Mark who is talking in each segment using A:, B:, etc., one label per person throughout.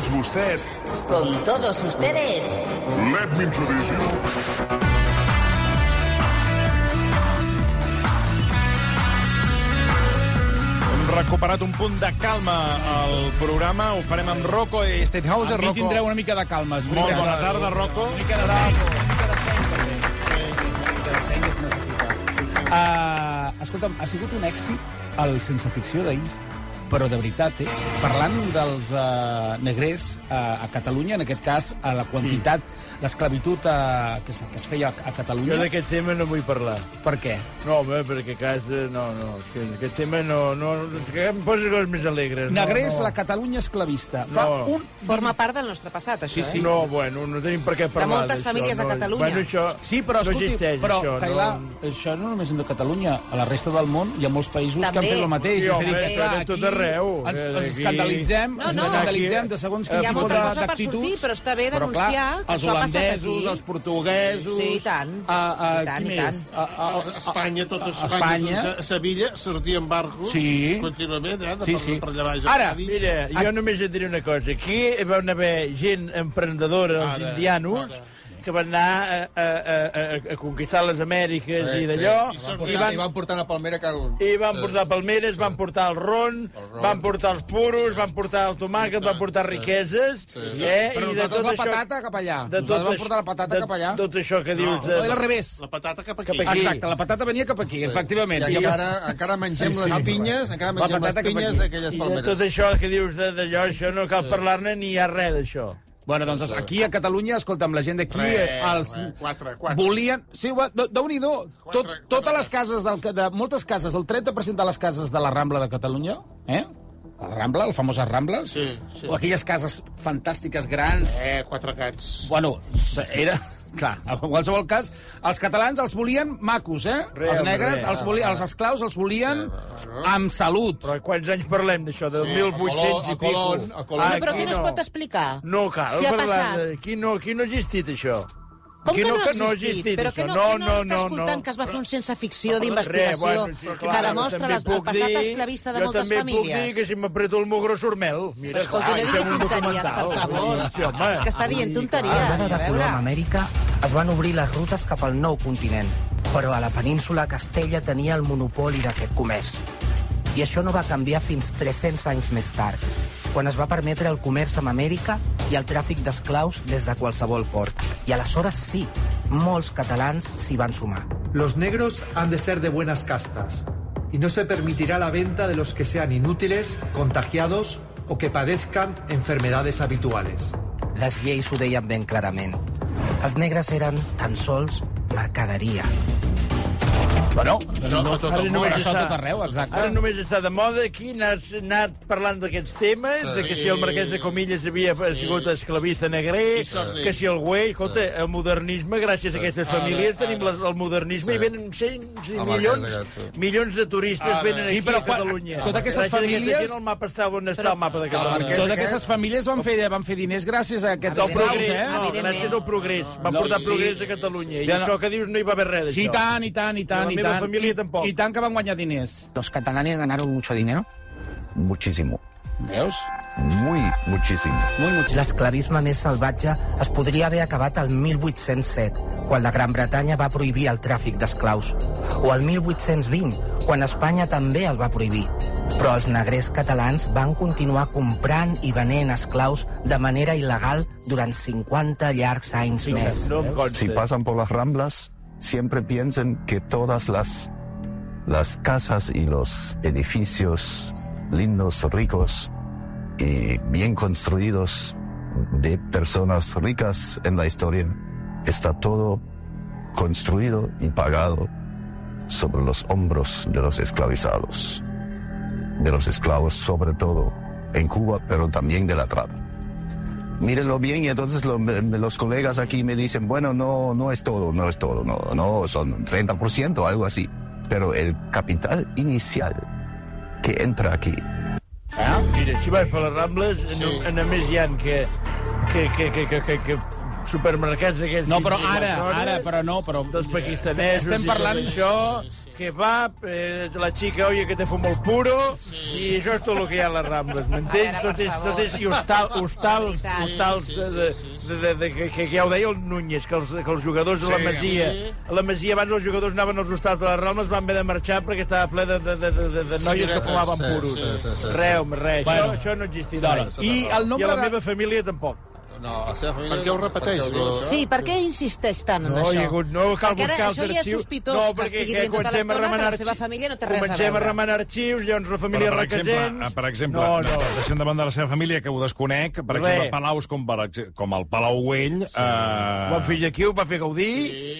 A: tots vostès,
B: Con todos ustedes,
A: let me introduce you.
C: Recuperat un punt de calma al programa. Ho farem amb Rocco i Stenhauser.
D: Amb mi
C: Rocco,
D: tindreu una mica de calma. és
C: molt bona tarda, Rocco.
D: Una mica de seny, una mica de seny, també. Una mica de seny es necessita. Uh, escolta'm, ha sigut un èxit el Sense Ficció d'ahir, però de veritat, eh? Parlant dels uh, negrers uh, a Catalunya, en aquest cas, a la quantitat, l'esclavitud uh, que, es, que es feia a, a
E: Jo
D: Catalunya.
E: d'aquest tema no vull parlar.
D: Per què?
E: No, home, perquè a casa... No, no, que aquest tema no... no que em posa coses més alegres.
D: Negrers,
E: no,
D: la Catalunya esclavista. Fa
E: No.
D: un...
F: Forma part del nostre passat, això,
D: Sí, sí.
F: eh?
E: No, bueno, no tenim per què parlar
F: moltes
E: d'això,
F: famílies a
E: no.
F: Catalunya.
E: Bueno, això
D: Sí, però
E: no
D: escolti,
E: existeix,
D: però,
E: això,
D: Cailà,
E: no...
D: això no només és de Catalunya. A la resta del món hi ha molts països que han
F: També.
D: fet el mateix.
E: Sí,
D: és a dir,
E: home,
D: que, clar, aquí
E: arreu.
D: Ens, ens
E: aquí-
D: escandalitzem,
F: No,
D: ens
F: no.
D: escandalitzem de segons quin
E: Hi ha
D: tipus
E: molta
D: de-
F: cosa per
D: d'actituds.
F: sortir, però està bé
D: Però,
F: denunciar
D: clar,
F: que
D: els
F: això ha passat
D: holandesos,
F: aquí.
D: els portuguesos...
F: Sí, i tant.
D: A, a,
F: I tant,
D: qui
F: i
D: més?
F: tant.
D: A, a, a,
G: A Espanya, tot
D: a
G: Espanya,
D: Espanya.
G: a Sevilla, sortien barcos
D: Sí.
G: contínuament, eh, de
D: Sí,
G: per,
D: sí.
G: per allà baix a
D: Ara.
E: Mira, jo només et diré una cosa. Aquí hi va haver gent emprendedora, els
G: Ara,
E: indianos,
G: ara.
E: Que van anar a, a, a, a, conquistar les Amèriques
H: Sí,
E: i d'allò,
H: sí.
G: I
E: i,
H: I
E: van,
H: van portar a Palmera cada un.
E: i van portar palmeres, van portar el ron,
H: ron.
E: van portar els puros, van portar el tomàquet, van portar riqueses, eh?
D: però
E: i de tot
D: la
E: això...
D: patata cap allà.
E: De
D: vam
E: això-
D: portar la patata
E: de
D: cap allà.
E: Tot això que dius...
D: O
E: eh,
D: era al revés.
G: La patata cap
E: Cap
G: aquí.
E: aquí.
D: Exacte, la patata venia cap aquí, efectivament.
H: I
D: I
H: encara, encara mengem
D: Sí, sí.
H: les pinyes, encara
D: La
H: mengem les pinyes
D: aquí.
H: d'aquelles
E: I de
H: palmeres.
E: tot això que dius de- d'allò, això no cal parlar-ne ni hi ha res d'això.
D: Bueno, doncs aquí a Catalunya, escolta'm, la gent d'aquí, eh, els
G: res, quatre, quatre.
D: volien... Sí, va, de- Déu-n'hi-do. Tot,
G: Quatre,
D: totes les cases, del, de moltes cases, el 30% de les cases de la Rambla de Catalunya, eh? La Rambla, les famoses Rambles,
G: Sí, sí.
D: o aquelles cases fantàstiques, grans...
G: Eh, quatre gats.
D: Bueno, era... Clar, en qualsevol cas, els catalans els volien macos, eh?
E: Res,
D: els negres,
E: res.
D: els, volien, els esclaus els volien amb salut.
E: Però quants anys parlem d'això? Del
H: Sí,
E: 1800
H: a
E: i
H: Colón,
E: pico.
H: a Colón.
E: Ah,
F: Però
E: aquí
F: què no es pot explicar?
E: No cal
F: Si ha
E: parlar
F: passat.
E: de... Aquí no, aquí no ha existit això.
F: Com
E: Aquí
F: que no, ha
E: no ha
F: existit? Però
E: això.
F: que no,
E: No,
F: que no,
E: no, no,
F: escoltant
E: no.
F: que es va fer un sense ficció d'investigació
E: bueno, sí, clar,
F: que demostra les, el passat
E: dir-
F: esclavista de
E: jo
F: moltes
E: també puc dir
F: famílies?
E: que si m'apreto el mugro surt mel. Mira,
F: Però escolta, no digui tonteries, per favor.
E: Sí, home.
F: És que està dient tonteries. A
I: de
F: veure.
I: Colom a Amèrica es van obrir les rutes cap al nou continent, però a la península Castella tenia el monopoli d'aquest comerç. I això no va canviar fins 300 anys més tard, quan es va permetre el comerç amb Amèrica i el tràfic d'esclaus des de qualsevol port. I aleshores sí, molts catalans s'hi van sumar.
J: Los negros han de ser de buenas castas y no se permitirá la venta de los que sean inútiles, contagiados o que padezcan enfermedades habituales.
I: Les lleis ho deien ben clarament. Els negres eren tan sols mercaderia.
D: Bueno,
G: Això a tot
E: Ara
G: el món.
E: només
D: això a
E: està-
D: tot arreu, exacte.
E: Ara només està de moda aquí anar, anar parlant d'aquests temes, de que si el marquès de Comilles havia sigut esclavista negrer,
G: sort d'ell.
E: que si el güell... Escolta, el modernisme, gràcies a aquestes
G: Ara,
E: famílies, tenim
G: ara.
E: les, el modernisme i venen 100,
H: El
E: milions,
H: marquès aquest, sí.
E: milions de turistes
G: Ara.
E: venen
D: Sí,
E: aquí
D: però
E: a Catalunya.
D: totes aquestes
E: Gràcies a aquesta
D: famílies-
E: gent el mapa està on està el mapa de Catalunya.
D: Totes
H: aquest-
D: aquestes famílies van fer, van fer diners gràcies a aquests esclaus,
E: progrés,
D: eh?
E: no, gràcies al progrés. Va
D: No,
E: portar
D: sí.
E: progrés a Catalunya. I
D: Sí, no.
E: això que dius no hi va haver res d'això.
D: Sí, i tant, i tant, i tant. i
E: meva
D: tant.
E: família
D: I,
E: tampoc.
D: I tant que van guanyar diners.
I: Los catalanes ganaron mucho dinero.
K: Muchísimo.
D: Veus?
K: Muy muchísimo.
D: Muy mucho.
I: L'esclavisme més salvatge es podria haver acabat el 1807, quan la Gran Bretanya va prohibir el tràfic d'esclaus, o el 1820, quan Espanya també el va prohibir. Però els negrers catalans van continuar comprant i venent esclaus de manera il·legal durant 50 llargs anys més.
E: No.
K: Si pasan por las ramblas, siempre piensen que todas las, las casas y los edificios lindos, ricos y bien construidos de personas ricas en la historia, está todo construido y pagado sobre los hombros de los esclavizados, de los esclavos sobre todo en Cuba, pero también de la trata. Mírenlo bien y entonces lo- los colegas aquí me dicen, bueno, no, no es todo, no es todo, no, no, son 30%, algo así. Pero el capital inicial que entra aquí
E: Mira, si vas per les Rambles, sí. no, només hi ha que, que, que, que, que, que, que supermercats aquests...
D: No, però
E: que-
D: ara, ara, però no, però...
E: dels pakistanesos
D: Estem parlant-
E: i tot això, kebab, eh, la xica, oye, que te fumo el puro, i això és tot el que hi ha a les Rambles, m'entens?
F: A veure,
E: Tot és, tot és, i hostal, hostals, hostals eh, de, de, de, de, que, que ja ho deia el Núñez, que els, que els jugadors a la Masia, a la Masia abans els jugadors anaven als hostals de les Rambles, van haver de marxar perquè estava ple de, de, de, de, de noies que fumaven
H: sí,
E: puros.
H: sí, sí, sí, sí.
E: Res, home, res,
D: Bueno.
E: això, això no existirà.
D: I el
E: I
D: nombre
E: a la
D: de-
E: meva família tampoc.
H: No, la seva família...
G: Per què ho repeteix,
H: perquè ho diu?
F: Sí, per què insisteix tant en
E: No,
F: això?
E: hagut, no cal
F: Perquè
E: buscar els
F: això ja és
E: arxius.
F: sospitós,
E: no,
F: que
E: perquè
F: estigui
E: que
F: dient tota
E: comencem a remenar
F: la seva
E: arxius-
F: família no té res a
E: Comencem a
F: veure.
E: remenar arxius, llavors la família
C: Però, per exemple,
E: Requesens...
C: eh, per exemple
E: No, no.
C: deixant de banda la seva família, que ho desconec, per
E: Res.
C: exemple, palaus com, per, com el Palau Güell... Sí.
E: Ho van
C: Eh,
E: fer aquí, ho va fer Gaudí,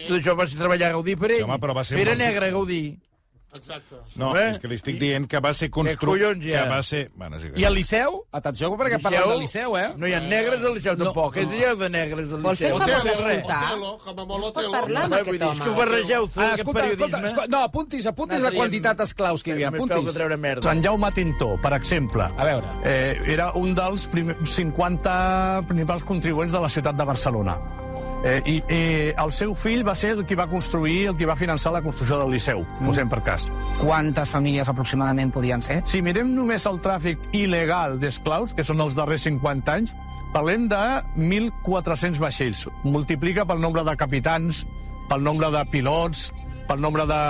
E: tot això va ser treballar a Gaudí per ell.
C: Sí, home, però va ser
E: Era
C: molt-
E: negre, Gaudí.
G: Exacte.
C: no,
E: Eh?
C: és que li estic dient que va ser
E: collons
C: construït...
E: hi ha?
C: Que va ser... Bueno, igual.
D: I al Liceu? Atenció, perquè parlem del Liceu, eh?
E: No hi ha negres al Liceu, tampoc. Què dieu de negres al
F: fer
E: Liceu?
F: el favor
E: No té res.
F: d'escoltar?
G: Molt
F: Es pot parlar amb
E: Home,
F: aquest
E: dir, és que ho
F: home.
E: barregeu tot,
D: Ah,
E: aquest
D: escolta, escolta,
E: periodisme.
D: escolta, no, apuntis, apuntis la quantitat d'esclaus que hi havia, apuntis.
K: Sant Jaume Tintó, per exemple.
D: A veure.
K: Eh, era un dels prim 50 principals contribuents de la ciutat de Barcelona. Eh, I eh, el seu fill va ser el qui va construir, el qui va finançar la construcció del Liceu, mm. posem per cas.
I: Quantes famílies aproximadament podien ser?
K: Si mirem només el tràfic il·legal d'esclaus, que són els darrers 50 anys, parlem de 1.400 vaixells. Multiplica pel nombre de capitans, pel nombre de pilots, pel nombre de,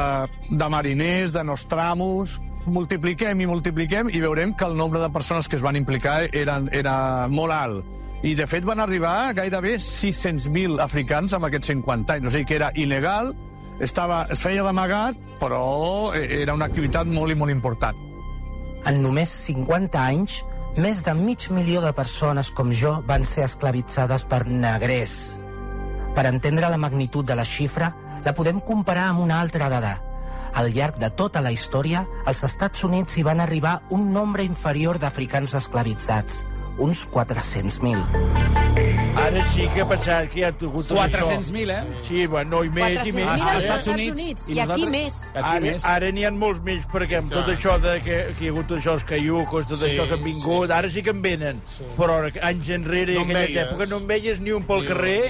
K: de mariners, de nostramos... Multipliquem i multipliquem i veurem que el nombre de persones que es van implicar eren, era molt alt. I, de fet, van arribar gairebé 600.000 africans amb aquests 50 anys. O sigui que era il·legal, estava, es feia d'amagat, però eh, era una activitat molt i molt important.
I: En només 50 anys, més de mig milió de persones com jo van ser esclavitzades per negrers. Per entendre la magnitud de la xifra, la podem comparar amb una altra dada. Al llarg de tota la història, als Estats Units hi van arribar un nombre inferior d'africans esclavitzats, uns 400.000.
E: Ara sí que ha passat, que hi ha hagut tot això.
D: 400.000, eh?
E: Sí, bueno, no, i més, i
F: 400.000
E: més.
F: als
D: als
F: Estats
D: Estats
F: Units.
D: Units.
F: I,
D: I
F: aquí més.
D: Aquí
E: Ara,
D: més.
E: ara n'hi ha molts més, perquè amb tot això de que, que hi ha hagut tots això, els caiucos, tot això que han vingut, ara sí que en venen. Però anys enrere,
G: No en
E: aquelles
G: veies.
E: èpoques, no en veies ni un pel carrer.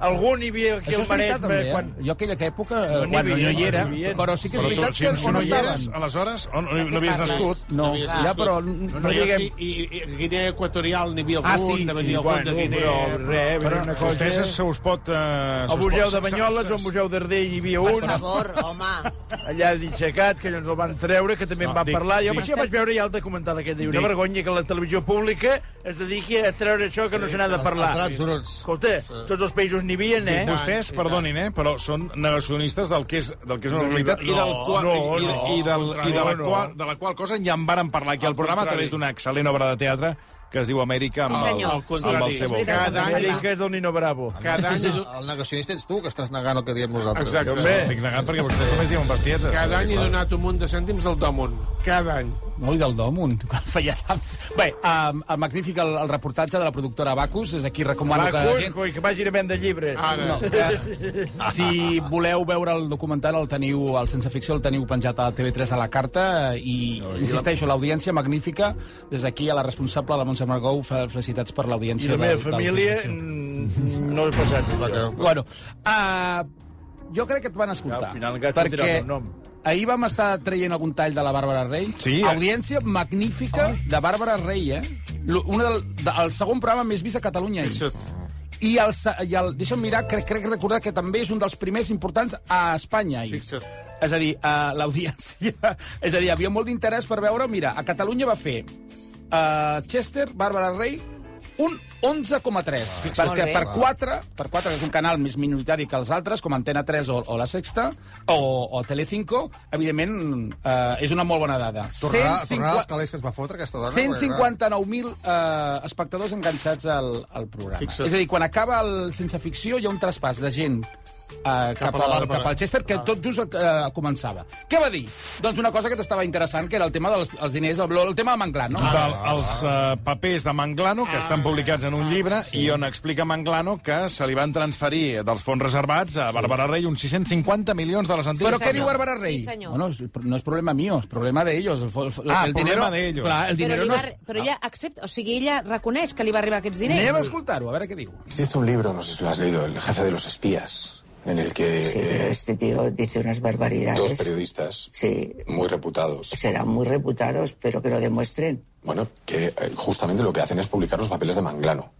E: Algun hi havia aquí
D: Això
E: al
D: és veritat,
E: Maresme.
D: també, eh?
E: quan...
D: Jo aquella època, eh,
E: No n'hi
D: bueno, no
E: havia,
D: hi era,
E: no n'hi havia.
D: però sí que és
C: Però
D: veritat
C: si,
D: que
C: si
D: on
C: no hi
D: estaven.
C: eres, aleshores, on, no, no havies
F: parles?
C: nascut.
D: No,
G: havies
D: ja,
G: nascut.
D: però...
G: No,
D: No,
G: no,
E: diguem-
G: I, i, i Guinea Equatorial n'hi havia algun,
D: Ah, sí,
G: de
D: sí,
G: venir algun
E: bueno,
G: de Guinea.
E: però res,
C: Però
E: una cosa...
C: vostès se us pot... Eh, se
E: Al
C: us
E: Museu
C: pot-
E: de Banyoles
C: se-
E: al Museu d'Ardell hi havia
F: Per
E: un,
F: favor, home.
E: allà dissecat, que llavors el van treure, que també
C: No,
E: en van
C: dic-
E: parlar. Jo
C: dic-
E: ja vaig veure ja el documental aquest. Diu, una
C: Dic-
E: vergonya que la televisió pública es dediqui a treure això que no se n'ha de parlar.
H: Els draps bruts.
E: Escolta, tots els països n'hi havia, eh?
C: Vostès, perdonin, eh, però són negacionistes del que és, del que és una
E: No,
C: realitat i, del qual,
E: no,
C: i,
E: no,
C: i, del, i de, la
E: no.
C: qual, de la qual cosa ja en varen parlar aquí al programa a
G: contrari.
C: través d'una excel·lent obra de teatre que es diu Amèrica amb,
F: Sí,
C: el,
G: al
C: amb
G: contrari.
C: el seu.
G: Cada any,
E: Amèrica és del Nino Bravo.
G: cada any,
H: El negacionista ets tu, que estàs negant el que diem nosaltres.
G: Exacte.
E: Home,
C: Estic negant perquè vostès només diuen bestieses.
G: cada any he donat un munt de cèntims al Damunt. Cada any.
D: No, i del Domunt, quan feia tants... Bé, um, magnífic el, el reportatge de la productora Bacus, des d'aquí recomano que la
E: Bacus,
D: gent...
E: que vagin a vendre llibres.
G: Ara.
D: No, que, si voleu veure el documental, el teniu, el Sense Ficció, el teniu penjat a TV3 a la carta i, insisteixo, l'audiència magnífica. Des d'aquí a la responsable, la Montse Margou, fe- felicitats per
E: I
D: l'audiència.
E: la meva
D: del- del
E: família
D: Ficció.
E: mm, no he passat.
D: Bueno, uh, jo crec que et van escoltar.
E: Al final
D: perquè
E: el nom.
D: Ahir vam estar traient algun tall de la Bàrbara Rey.
C: Sí, eh?
D: Audiència magnífica de Bàrbara Rey, eh? Una del, de, el segon programa més vist a Catalunya. ahir.
G: Fixa't.
D: I el, i el deixa'm mirar, crec, crec recordar que també és un dels primers importants a Espanya. ahir.
G: Fixa't.
D: És a dir, uh, l'audiència... És a dir, havia molt d'interès per veure... Mira, a Catalunya va fer uh, Chester, Bàrbara Rey, un 11,3.
F: Molt
D: Perquè per 4, per 4, que és un canal més minoritari que els altres, com Antena 3 o, o La Sexta, o, o Telecinco, evidentment eh, és una molt bona dada.
H: Tornarà,
D: 150
H: tornarà als calés que es va fotre, aquesta dona?
D: 159.000 eh, espectadors enganxats al, al programa.
G: Fixa't.
D: És a dir, quan acaba el Sense Ficció hi ha un traspàs de gent Uh, cap,
G: Cap a
D: al,
G: Bàrbara.
D: cap al Chester, que tot just uh, començava. Què va dir? Doncs una cosa que t'estava interessant, que era el tema dels els diners, el, el tema de Manglano. No?
C: Del, els uh, papers de Manglano, que estan publicats en un llibre, i on explica Manglano que se li van transferir dels fons reservats a Bàrbara Rey uns 650 milions de les antigues.
D: Però què diu Bàrbara Rey?
F: Sí, senyor.
D: Bueno, es- no és problema mío, és problema de ellos. El, el,
C: Ah,
D: el
C: problema de ellos.
D: Clar, el
F: Però,
D: dinero
F: li
D: no
F: va,
D: és...
F: però ella accepta, o sigui, ella reconeix que li va arribar aquests diners.
D: Anem a escoltar-ho, a veure què diu.
L: Existe un libro, no sé si lo has leído, El jefe de los espías, en el que
M: Sí, pero
L: eh,
M: este tío dice unas barbaridades.
L: dos periodistas
M: Sí,
L: muy reputados,
M: serán muy reputados, pero que lo demuestren.
L: bueno, que eh, justamente lo que hacen es publicar los papeles de Manglano.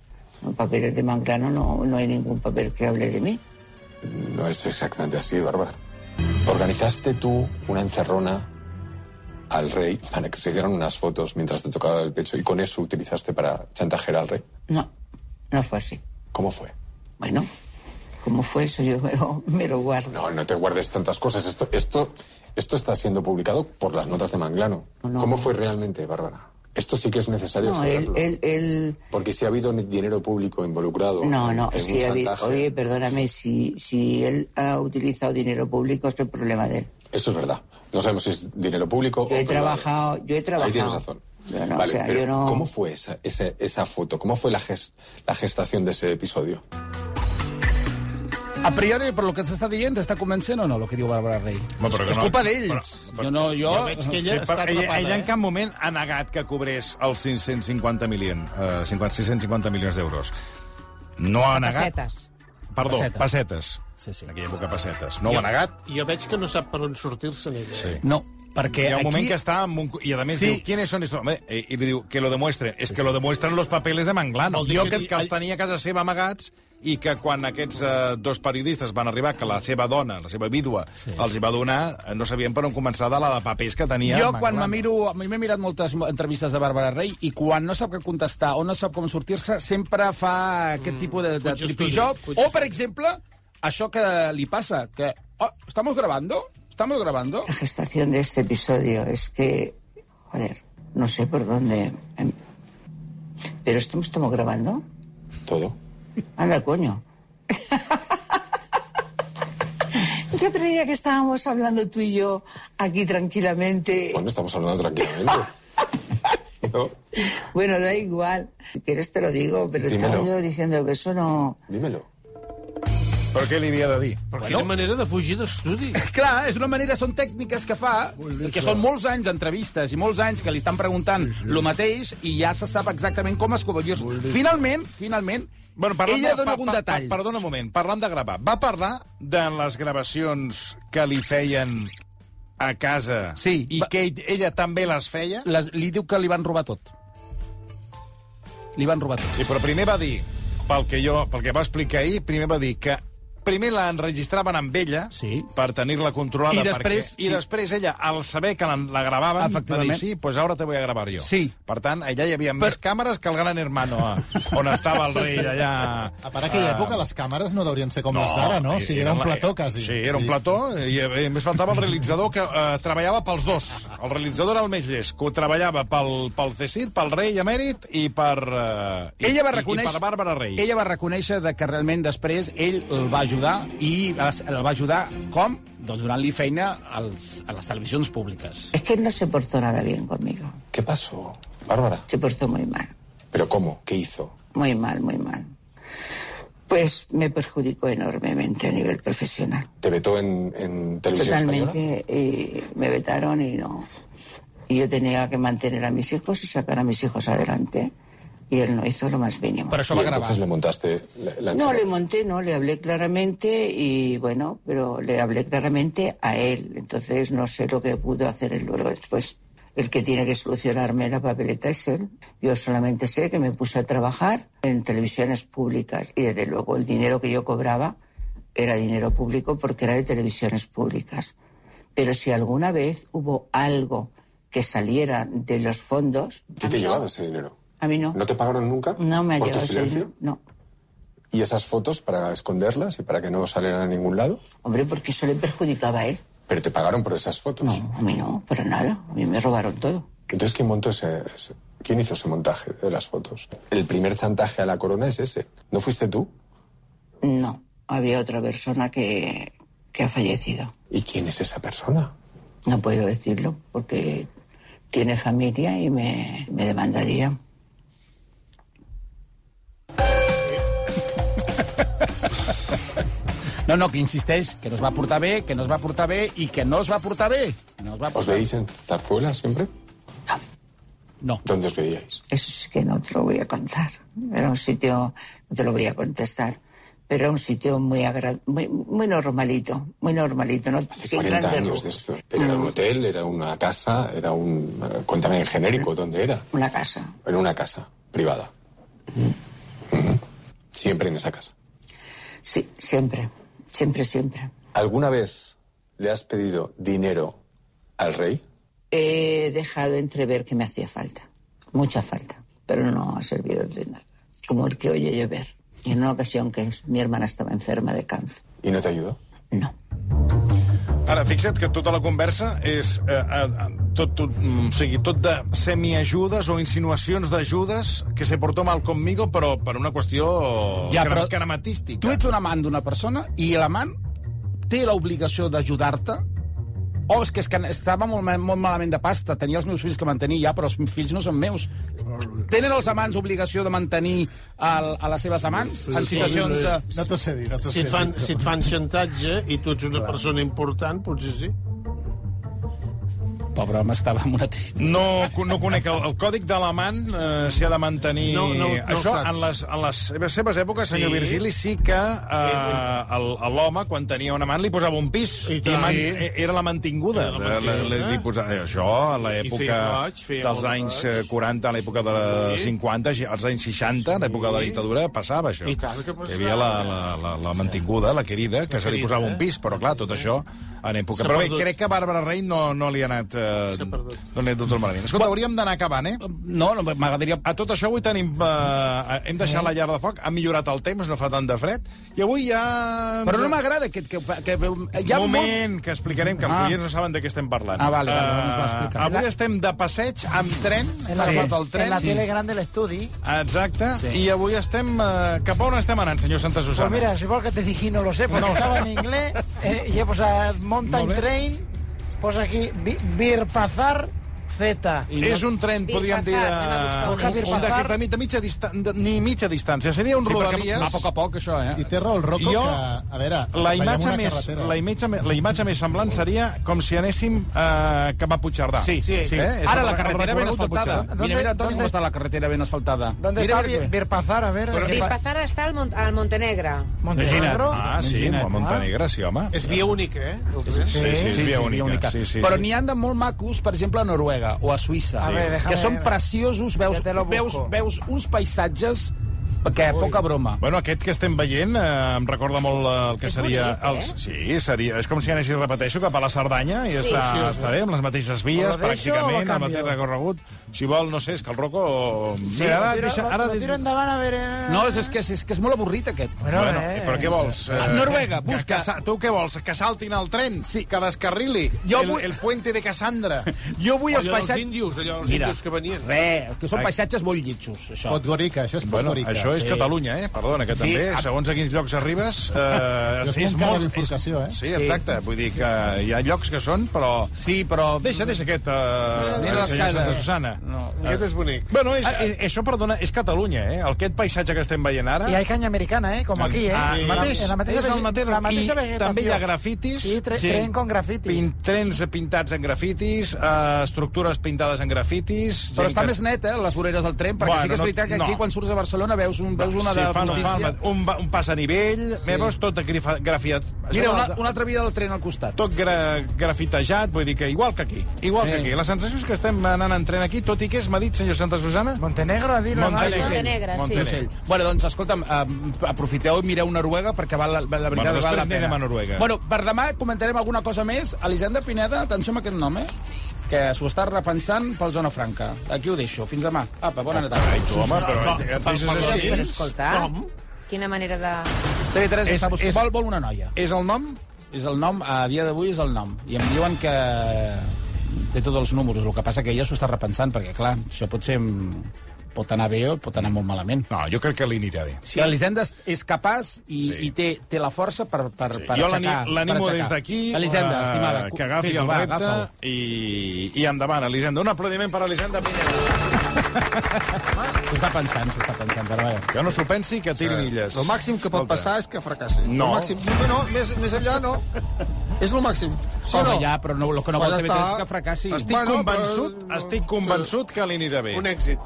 M: En papeles de Manglano no, no hay ningún papel que hable de mí.
L: No es exactamente así, Bárbara. Organizaste tú una encerrona al rey para que se hicieran unas fotos mientras te tocaba el pecho y con eso utilizaste para chantajear al rey.
M: No, no fue así.
L: ¿Cómo fue?
M: Bueno, ¿cómo fue eso? Yo me lo, me lo guardo.
L: No, no te guardes tantas cosas. Esto, esto, esto está siendo publicado por las notas de Manglano.
M: No.
L: ¿Cómo fue realmente, Bárbara? Esto sí que es necesario
M: No,
L: Porque si ha habido dinero público involucrado
M: no, no,
L: en un
M: ha habido- oye, perdóname, si, si él ha utilizado dinero público es el problema de él.
L: eso es verdad. No sabemos si es dinero público
M: Yo
L: o
M: he trabajado, yo he trabajado.
L: Ahí tienes razón.
M: Yo no,
L: Vale,
M: o sea,
L: pero
M: yo no...
L: ¿Cómo fue esa, esa, esa foto? ¿Cómo fue la, la gestación de ese episodio?
D: A priori, per lo que s'està dient, t'està convencent o no, el que diu Bàrbara Rey?
C: Bueno, però que
D: és
C: no-
D: culpa d'ells.
C: però-
D: Jo no, jo...
G: Jo veig que ella
C: Sí,
G: està
C: ella,
G: atrapada,
C: ella en
G: eh?
C: cap moment ha negat que cobrés els 550 milions, eh, 50, 650 milions d'euros. No ha negat...
F: Pessetes.
C: Perdó,
D: Pessetes.
C: pessetes.
D: Sí, sí.
C: En aquella època pessetes. No ho ha negat.
G: Jo veig que no sap per on sortir-se ella.
C: Sí.
D: No, perquè
C: Hi ha un
D: aquí...
C: moment que està amb un... I a més
D: Sí.
C: diu, ¿quiénes son estos? Home, eh, I li diu, que lo demuestren. És que lo demuestren los papeles de Manglano.
G: Vol dir
C: Jo
G: que-
C: que, que els tenia a casa seva amagats i que quan aquests eh, dos periodistes van arribar, que la seva dona, la seva vídua, sí. els hi va donar, eh, no sabien per on començar de la de papers que tenia
D: Jo, quan me miro... a mi M'he mirat moltes entrevistes de Bàrbara Rey i quan no sap què contestar o no sap com sortir-se, sempre fa aquest tipus de, de tripijoc. O, per exemple, això que li passa, que... Oh, ¿estamos grabando? ¿Estamos grabando?
M: La gestación de este episodio es que, joder, no sé por dónde. Pero esto estamos grabando.
L: Todo.
M: Anda, coño. Yo creía que estábamos hablando tú y yo aquí tranquilamente.
L: Bueno, estamos hablando tranquilamente. No,
M: Bueno, da igual. Si quieres te lo digo, pero
L: Dímelo.
M: estaba yo diciendo que eso no...
L: dímelo.
C: Però què li havia de dir?
G: Però quina manera de fugir d'estudi.
D: Clar, és una manera, són tècniques que fa, que són molts anys d'entrevistes i molts anys que li estan preguntant el mateix i ja se sap exactament com escollir-se. Finalment, finalment,
C: Bueno, parlant
D: ella
C: de,
D: dona
C: pa-
D: algun
C: pa-
D: detall.
C: Pa, perdona un moment, parlant de gravar, va parlar de les gravacions que li feien a casa
D: Sí,
C: i
D: va-
C: que ell, ella també les feia?
D: Les, li diu que li van robar tot. Li van robar tot.
C: Sí, però primer va dir, pel que, jo, pel que va explicar ahir, primer va dir que primer la enregistraven amb ella
D: Sí.
C: per tenir-la controlada.
D: I després,
C: perquè,
D: sí.
C: I després ella, al saber que la, la gravaven, va dir,
D: Efectivament.
C: sí, pues ahora te voy a grabar yo.
D: Sí.
C: Per tant, allà hi havia més càmeres que el Gran Hermano, eh, on estava el rei allà...
N: A part, aquella època les càmeres no deurien ser com les d'ara, no? O sigui, era un plató, quasi.
C: Sí, era un plató, i a més faltava el realitzador que eh, treballava pels dos. El realitzador era el més llest, que ho treballava pel, pel CECID, pel rei emèrit i per... Eh, i,
D: ella va
C: i-
D: reconèixer,
C: I, per Bàrbara Rei.
D: Ella va reconèixer de que realment després ell el va ajudar i es- el va ajudar com? Doncs donant-li feina als, a les televisions públiques.
M: Es que él no se portó nada bien conmigo.
L: ¿Qué pasó, Bárbara?
M: Se portó muy mal.
L: ¿Pero cómo? ¿Qué hizo?
M: Muy mal, muy mal. Pues me perjudicó enormemente a nivel profesional.
L: ¿Te vetó en, en televisión española?
M: Totalmente. Y me vetaron y no. Y yo tenía que mantener a mis hijos y sacar a mis hijos adelante. Y él no hizo lo más mínimo.
D: Això
L: Y
D: va
L: entonces le montaste la, la
M: No, le monté, no, le hablé claramente y bueno, pero le hablé claramente a él. Entonces no sé lo que pudo hacer él luego después. El que tiene que solucionarme la papeleta es él. Yo solamente sé que me puse a trabajar en televisiones públicas y desde luego el dinero que yo cobraba era dinero público porque era de televisiones públicas. Pero si alguna vez hubo algo que saliera de los fondos,
L: ¿Qué te llevaba ese dinero?
M: A mí no.
L: ¿No te pagaron nunca?
M: No me ha
L: ¿Por tu
M: llegado
L: silencio?
M: No.
L: ¿Y esas fotos para esconderlas y para que no salieran a ningún lado?
M: Hombre, porque eso le perjudicaba a él.
L: ¿Pero te pagaron por esas fotos?
M: No, a mí no, para nada. A mí me robaron todo.
L: Entonces, ¿quién montó ese, ese- ¿Quién hizo ese montaje de las fotos? El primer chantaje a la corona es ese. ¿No fuiste tú?
M: No. había otra persona que, que ha fallecido.
L: ¿Y quién es esa persona?
M: No puedo decirlo porque tiene familia y me, me demandaría.
D: No, no, que insisteix que no es va portar bé, que no es va portar bé i que no es va portar bé. No es va
L: ¿Os
D: portar
L: veis en Zarzuela siempre?
D: No.
L: ¿Dónde os veíais?
M: Eso sí que no te lo voy a contar. Era un sitio, no te lo voy a contestar, pero era un sitio muy, agra- muy, muy normalito, muy normalito, no
L: Hace
M: sin
L: 40
M: grandes
L: años de esto. Pero era un hotel, era una casa, era un... Cuéntame en genérico, ¿dónde era?
M: Una casa.
L: Era una casa privada. Ujú. Siempre en esa casa.
M: Sí, siempre, siempre, siempre.
L: ¿Alguna vez le has pedido dinero al rey?
M: He dejado entrever que me hacía falta, mucha falta, pero no ha servido de nada. Como el que oye llover. Y en una ocasión que mi hermana estaba enferma de cáncer.
L: ¿Y no te ayudó?
C: Ara, fixa't que tota la conversa és eh, eh, tot, tot, mm, o sigui, tot de semiajudes o insinuacions d'ajudes que se portó mal conmigo, però per una qüestió
D: Ja,
C: cra-
D: però
C: crematística.
D: Tu ets un amant d'una persona i l'amant té l'obligació d'ajudar-te o és que, és que estava molt, molt malament de pasta, tenia els meus fills que mantenir ja, però els fills no són meus. Tenen els amants obligació de mantenir el, a les seves amants en situacions de...
N: No t'ho sé dir, no t'ho
G: Si
N: sé dir.
G: si et fan xantatge i tu ets una persona important, potser sí.
D: Pobre home, estava amb una tristesa.
C: No, no conec el, el còdic de l'amant, eh, s'hi ha de mantenir...
G: No, no, no
C: Això, en les, en les seves- èpoques,
G: Sí.
C: senyor Virgili, sí que eh, l'home, quan tenia un amant, li posava un pis.
G: I tant.
C: man,
G: Sí.
C: eh, era la mantinguda.
G: Era la mantinguda.
C: li- li posava, eh, això, a l'època dels anys
G: roig.
C: eh, 40, a l'època de
G: Sí.
C: 50, gi- als anys 60, a l'època de la dictadura, passava això.
G: I tant que passava.
C: Hi havia la, la, la, la mantinguda, la querida, que se li
G: querida,
C: posava un pis, però clar, tot això en època... Però bé,
G: perdut.
C: crec que a Bàrbara Rey no, no li ha anat... Eh,
G: S'ha perdut.
C: no li ha anat tot malament. Escolta, hauríem d'anar acabant, eh?
D: No, no m'agradaria...
C: A tot això avui tenim... Eh, hem deixat la llar de foc, ha millorat el temps, no fa tant de fred, i avui ja...
D: Però no m'agrada que, que, que, que hi ha
C: moment, que explicarem, que els
D: Ah.
C: oients no saben de què estem parlant.
D: Ah, vale, vale,
C: Eh,
D: doncs va, explica.
C: avui estem de passeig amb tren,
O: En la,
C: agafat el tren.
O: en la
C: Sí.
O: tele grande del estudi.
C: Exacte,
O: Sí.
C: i avui estem... Eh, cap a on estem anant, senyor Santa Susana?
O: Pues mira, si igual que te dije, no lo sé, porque
C: No.
O: estaba en inglés eh, y he posado Mountain. Train, pues aquí, Bi- Birpazar Z.
C: És un tren, podríem dir,
O: a un.
C: un, de, mi- de mitja distància, ni mitja distància, seria un
D: Sí,
C: Rodalies...
D: va a poc a poc, això, eh?
N: I té raó el Rocco
C: Jo-
N: que, a veure,
C: La imatge, més,
N: carretera.
C: la, imatge, la imatge més semblant seria com si anéssim eh, cap a Puigcerdà.
D: Sí, sí. sí.
C: Eh?
D: Ara la carretera ben asfaltada. Mira, mira, Toni, com està la carretera ben asfaltada.
O: ¿Dónde
D: mira,
O: está. Birpazar? A ver. ¿qué pa-
F: Birpazar està al, Mont al Montenegre.
O: Montenegro.
C: Ah, sí, a Montenegre, sí, home.
G: És via única, eh? Tren.
C: Sí, sí, és via única. Sí, sí,
D: Però
C: sí.
D: n'hi han de molt macos, per exemple, a Noruega o a Suïssa,
O: A déjame-
D: que són preciosos, veus, veus, veus uns paisatges que poca broma.
C: Bueno, aquest que estem veient eh, em recorda molt eh, el que
F: És
C: seria...
F: bonic, eh?
C: els, sí, seria, és com si anessis, repeteixo, cap a la Cerdanya i
F: Sí.
C: està,
F: Sí,
C: està bé, amb les mateixes vies,
O: eso
C: pràcticament, el mateix recorregut. Si vol, no sé, és que el Rocco...
O: Sí,
C: Mira, ara, deixa, ara,
O: tiro endavant, a ver... eh.
D: No, és, és, que, és, és que és molt avorrit, aquest.
O: Bueno,
C: Bueno,
O: eh,
C: però què vols?
D: A Noruega,
C: que-
D: busca.
C: Que, sa- tu què vols? Que saltin el tren? Sí. Que descarrili?
D: Jo
C: el,
D: vull-
C: el puente de Cassandra?
D: Jo vull els
G: Allò dels
D: paisatges...
G: índios, allò dels
D: Mira,
G: índios que venien.
D: Res, que són
C: Ai.
D: paisatges molt lletjos, això.
N: Podgorica, això és
C: Bueno,
N: Podgorica.
C: Això és
D: sí.
C: Catalunya, eh? Perdona, que
D: Sí,
C: també,
D: a-
C: segons a quins llocs arribes... Eh,
N: Això és de bifurcació, eh?
C: Sí, exacte. Vull dir que hi ha llocs que són, però...
D: Sí, però...
C: Deixa, deixa aquest... Uh,
D: Mira l'escala.
C: Santa Susana.
D: No.
G: Aquest és bonic.
C: Bueno, és, és, això, perdona, és Catalunya, eh? Aquest paisatge que estem veient ara...
O: Y hay caña americana, ¿eh? Como aquí, ¿eh?
C: Ah,
O: En
C: mateix,
O: la mateixa
C: és el mateix.
O: la mateixa
C: I
O: vegetació.
C: també hi ha grafitis.
O: Sí, tre tren con grafiti.
C: Pin, trens pintats en grafitis, uh, estructures pintades en grafitis...
D: Però està
C: que-
D: més net, eh, les voreres del tren, perquè
C: Bueno,
D: sí que és
C: no-
D: veritat que aquí,
C: no.
D: quan surts a Barcelona, veus, un, veus una
C: sí,
D: de
C: fan,
D: notícia...
C: fan, un, un pas a nivell, sí. veus tot grafiat...
D: Mira, una, una altra via del tren al costat.
C: tot gra, grafitejat, vull dir que igual que aquí, igual
D: Sí.
C: que aquí. La sensació és que estem anant en tren aquí, tot i que és, m'ha dit, senyor Santa Susana?
O: Montenegro, a dir la
C: Montenegro.
F: Montenegre, sí.
C: Montenegre.
D: Bueno, doncs, escolta'm, eh, aprofiteu i mireu Noruega perquè val, la, la veritat
C: Bueno,
D: val la
C: després
D: pena.
C: anirem a Noruega.
D: Bueno, per demà comentarem alguna cosa més. Elisenda Pineda, atenció amb aquest nom, eh? Que s'ho està repensant pel Zona Franca. Aquí ho deixo. Fins demà. Apa, bona nit.
C: Ai, tu, home, però et deixes
F: Però,
C: així?
F: però escolta, quina manera de...
D: TV3
C: És-
D: està buscant...
C: és-
D: Vol, vol una noia.
C: És el nom?
D: És el nom, a dia d'avui és el nom. I em diuen que té tots els números. El que passa que ella s'ho està repensant, perquè, clar, això pot ser... pot anar bé o pot anar molt malament.
C: No, jo crec que li anirà bé.
D: Si Elisenda és- capaç i,
C: Sí.
D: i té, té la força per, per,
C: Sí,
D: per
C: jo
D: aixecar.
C: l'ani- l'animo des d'aquí
D: Elisenda,
C: eh,
D: estimada,
C: que agafi el
D: va,
C: repte i, i endavant, Elisenda. Un aplaudiment per Elisenda Pineda.
D: S'ho està pensant, s'ho està pensant, però vaja.
C: Que no s'ho pensi, que tiri milles.
H: El màxim que pot
C: Escolta.
H: passar és que fracassi.
C: No.
H: El màxim. No, no, més, més enllà no. És el màxim. Sí
D: Home,
H: no?
D: ja, però no, el que no
H: Pues
D: vol
H: ja
D: TV3
H: està.
D: és que fracassi.
C: Estic
H: Bueno,
C: convençut,
H: però-
C: estic convençut que li anirà bé.
G: Un èxit.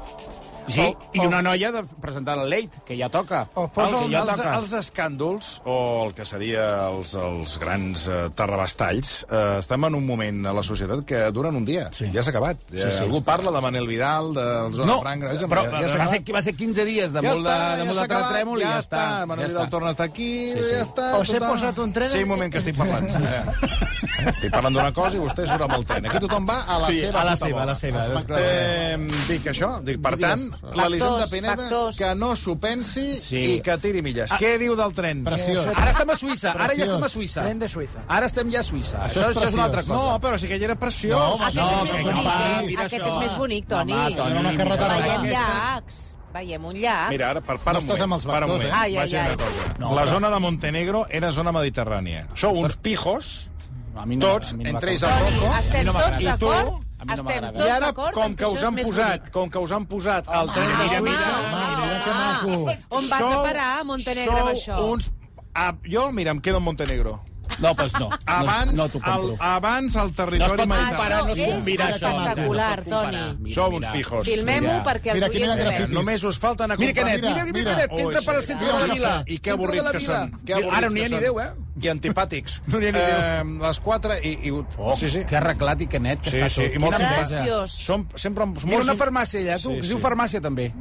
D: Sí, i una noia de presentar la Late, que ja toca.
O: Oh,
C: Els,
O: posa
D: que
O: un...
D: ja
C: els,
D: toca.
C: els escàndols, o el que seria els, els grans eh, terrabastalls, eh, estem en un moment a la societat que duren un dia.
D: Sí.
C: Ja s'ha acabat.
D: Sí, sí.
C: Algú parla de Manel Vidal, de Zona
D: No,
C: Franca...
D: però
C: ja, ja s'ha
D: va, ser, va ser 15 dies de
C: Ja
D: molt de,
C: està,
D: de, molt
C: s'ha
D: de terratrèmol i ja, està.
C: Manel
D: ja
C: Vidal
D: està.
C: torna a estar aquí,
D: Sí, sí.
C: ja està.
O: He
C: tothom.
O: posat un tren.
C: Sí, un moment que estic parlant. Estic parlant d'una cosa i vostè surt amb el tren. Aquí tothom va a la
D: Sí,
C: seva
D: a la seva, a la seva.
C: Eh, dic això, dic, per tant, l'Elisenda Pineda,
F: factors.
C: que no s'ho pensi
D: Sí.
C: i que tiri milles.
D: Ah.
C: Què diu del tren?
N: Preciós.
D: Ara estem a Suïssa, ara ja
N: Preciós.
D: estem a Suïssa.
O: Tren de Suïssa.
D: Ara estem ja a Suïssa.
N: Això
D: Això,
N: és
D: això és una altra
N: preciós.
D: cosa.
C: No, però sí que ja era preciós.
N: No, home,
F: Aquest
D: No, que no,
F: bonic.
D: va, mira
F: Aquest
D: això.
F: és més bonic, Toni.
D: Home, Toni,
N: una
D: mira.
N: carretera
F: Veiem
N: Aquesta-
F: llacs. Veiem un llac.
C: Mira, ara, per, per
N: No
C: un
N: estàs
C: moment,
N: amb els vectors, eh?
F: Ai, ai, ai.
D: No,
C: la zona de Montenegro era zona mediterrània. Sou uns pijos,
D: A mi no,
C: tots,
D: a mi no
C: entre ells el
F: Toni,
C: Rocco,
F: estem
D: no
F: tots d'acord?
D: A mi no
F: Estem
D: m'agrada.
F: tots
C: i ara, com que us han posat, com que us han posat el tren de Suïssa...
N: Home, mira que maco.
F: On vas a parar, Montenegro, amb això?
C: Sou uns... Ah, jo, mira, em quedo en Montenegro.
D: No, doncs no.
C: Abans,
D: no, no
C: el, abans el
D: No es
C: territori
D: pot comparar, no es
F: Això és
D: combina això.
F: espectacular,
D: no.
F: Toni.
D: Mira, mira.
C: uns pijos.
F: Filmem-ho
D: Mira.
F: perquè
N: Mira,
F: oients
N: grafitis.
F: veuen.
C: Només us falta anar a
D: Mira que net,
C: comprar...
D: mira, mira,
N: Mira.
D: net, que entra per al centre
N: Mira,
D: de la vila.
C: I que avorrits
D: la
C: que són.
D: Mira, Ara no hi ha ni. Déu, eh?
C: I antipàtics.
D: No n'hi ha ni
C: Eh, les 4 i... i
D: Oh,
C: sí, sí.
D: que arreglat i que net que
C: Sí,
D: està
C: sí,
D: tot.
C: i molt.
F: Preciós.
C: Som sempre molt...
D: Mira una farmàcia allà, tu,
C: Sí,
D: que es
C: sí.
D: diu farmàcia també.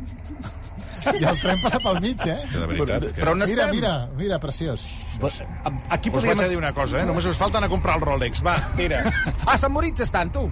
N: I el tren passa pel mig, eh?
C: De veritat. Que...
D: Però on
N: Mira,
D: estem?
N: mira, mira, preciós.
D: Aquí
C: Us vaig
D: podríem...
C: a dir una cosa, eh? Només us falta anar a comprar el Rolex. Va, tira.
D: A Sant Moritz estan, tu.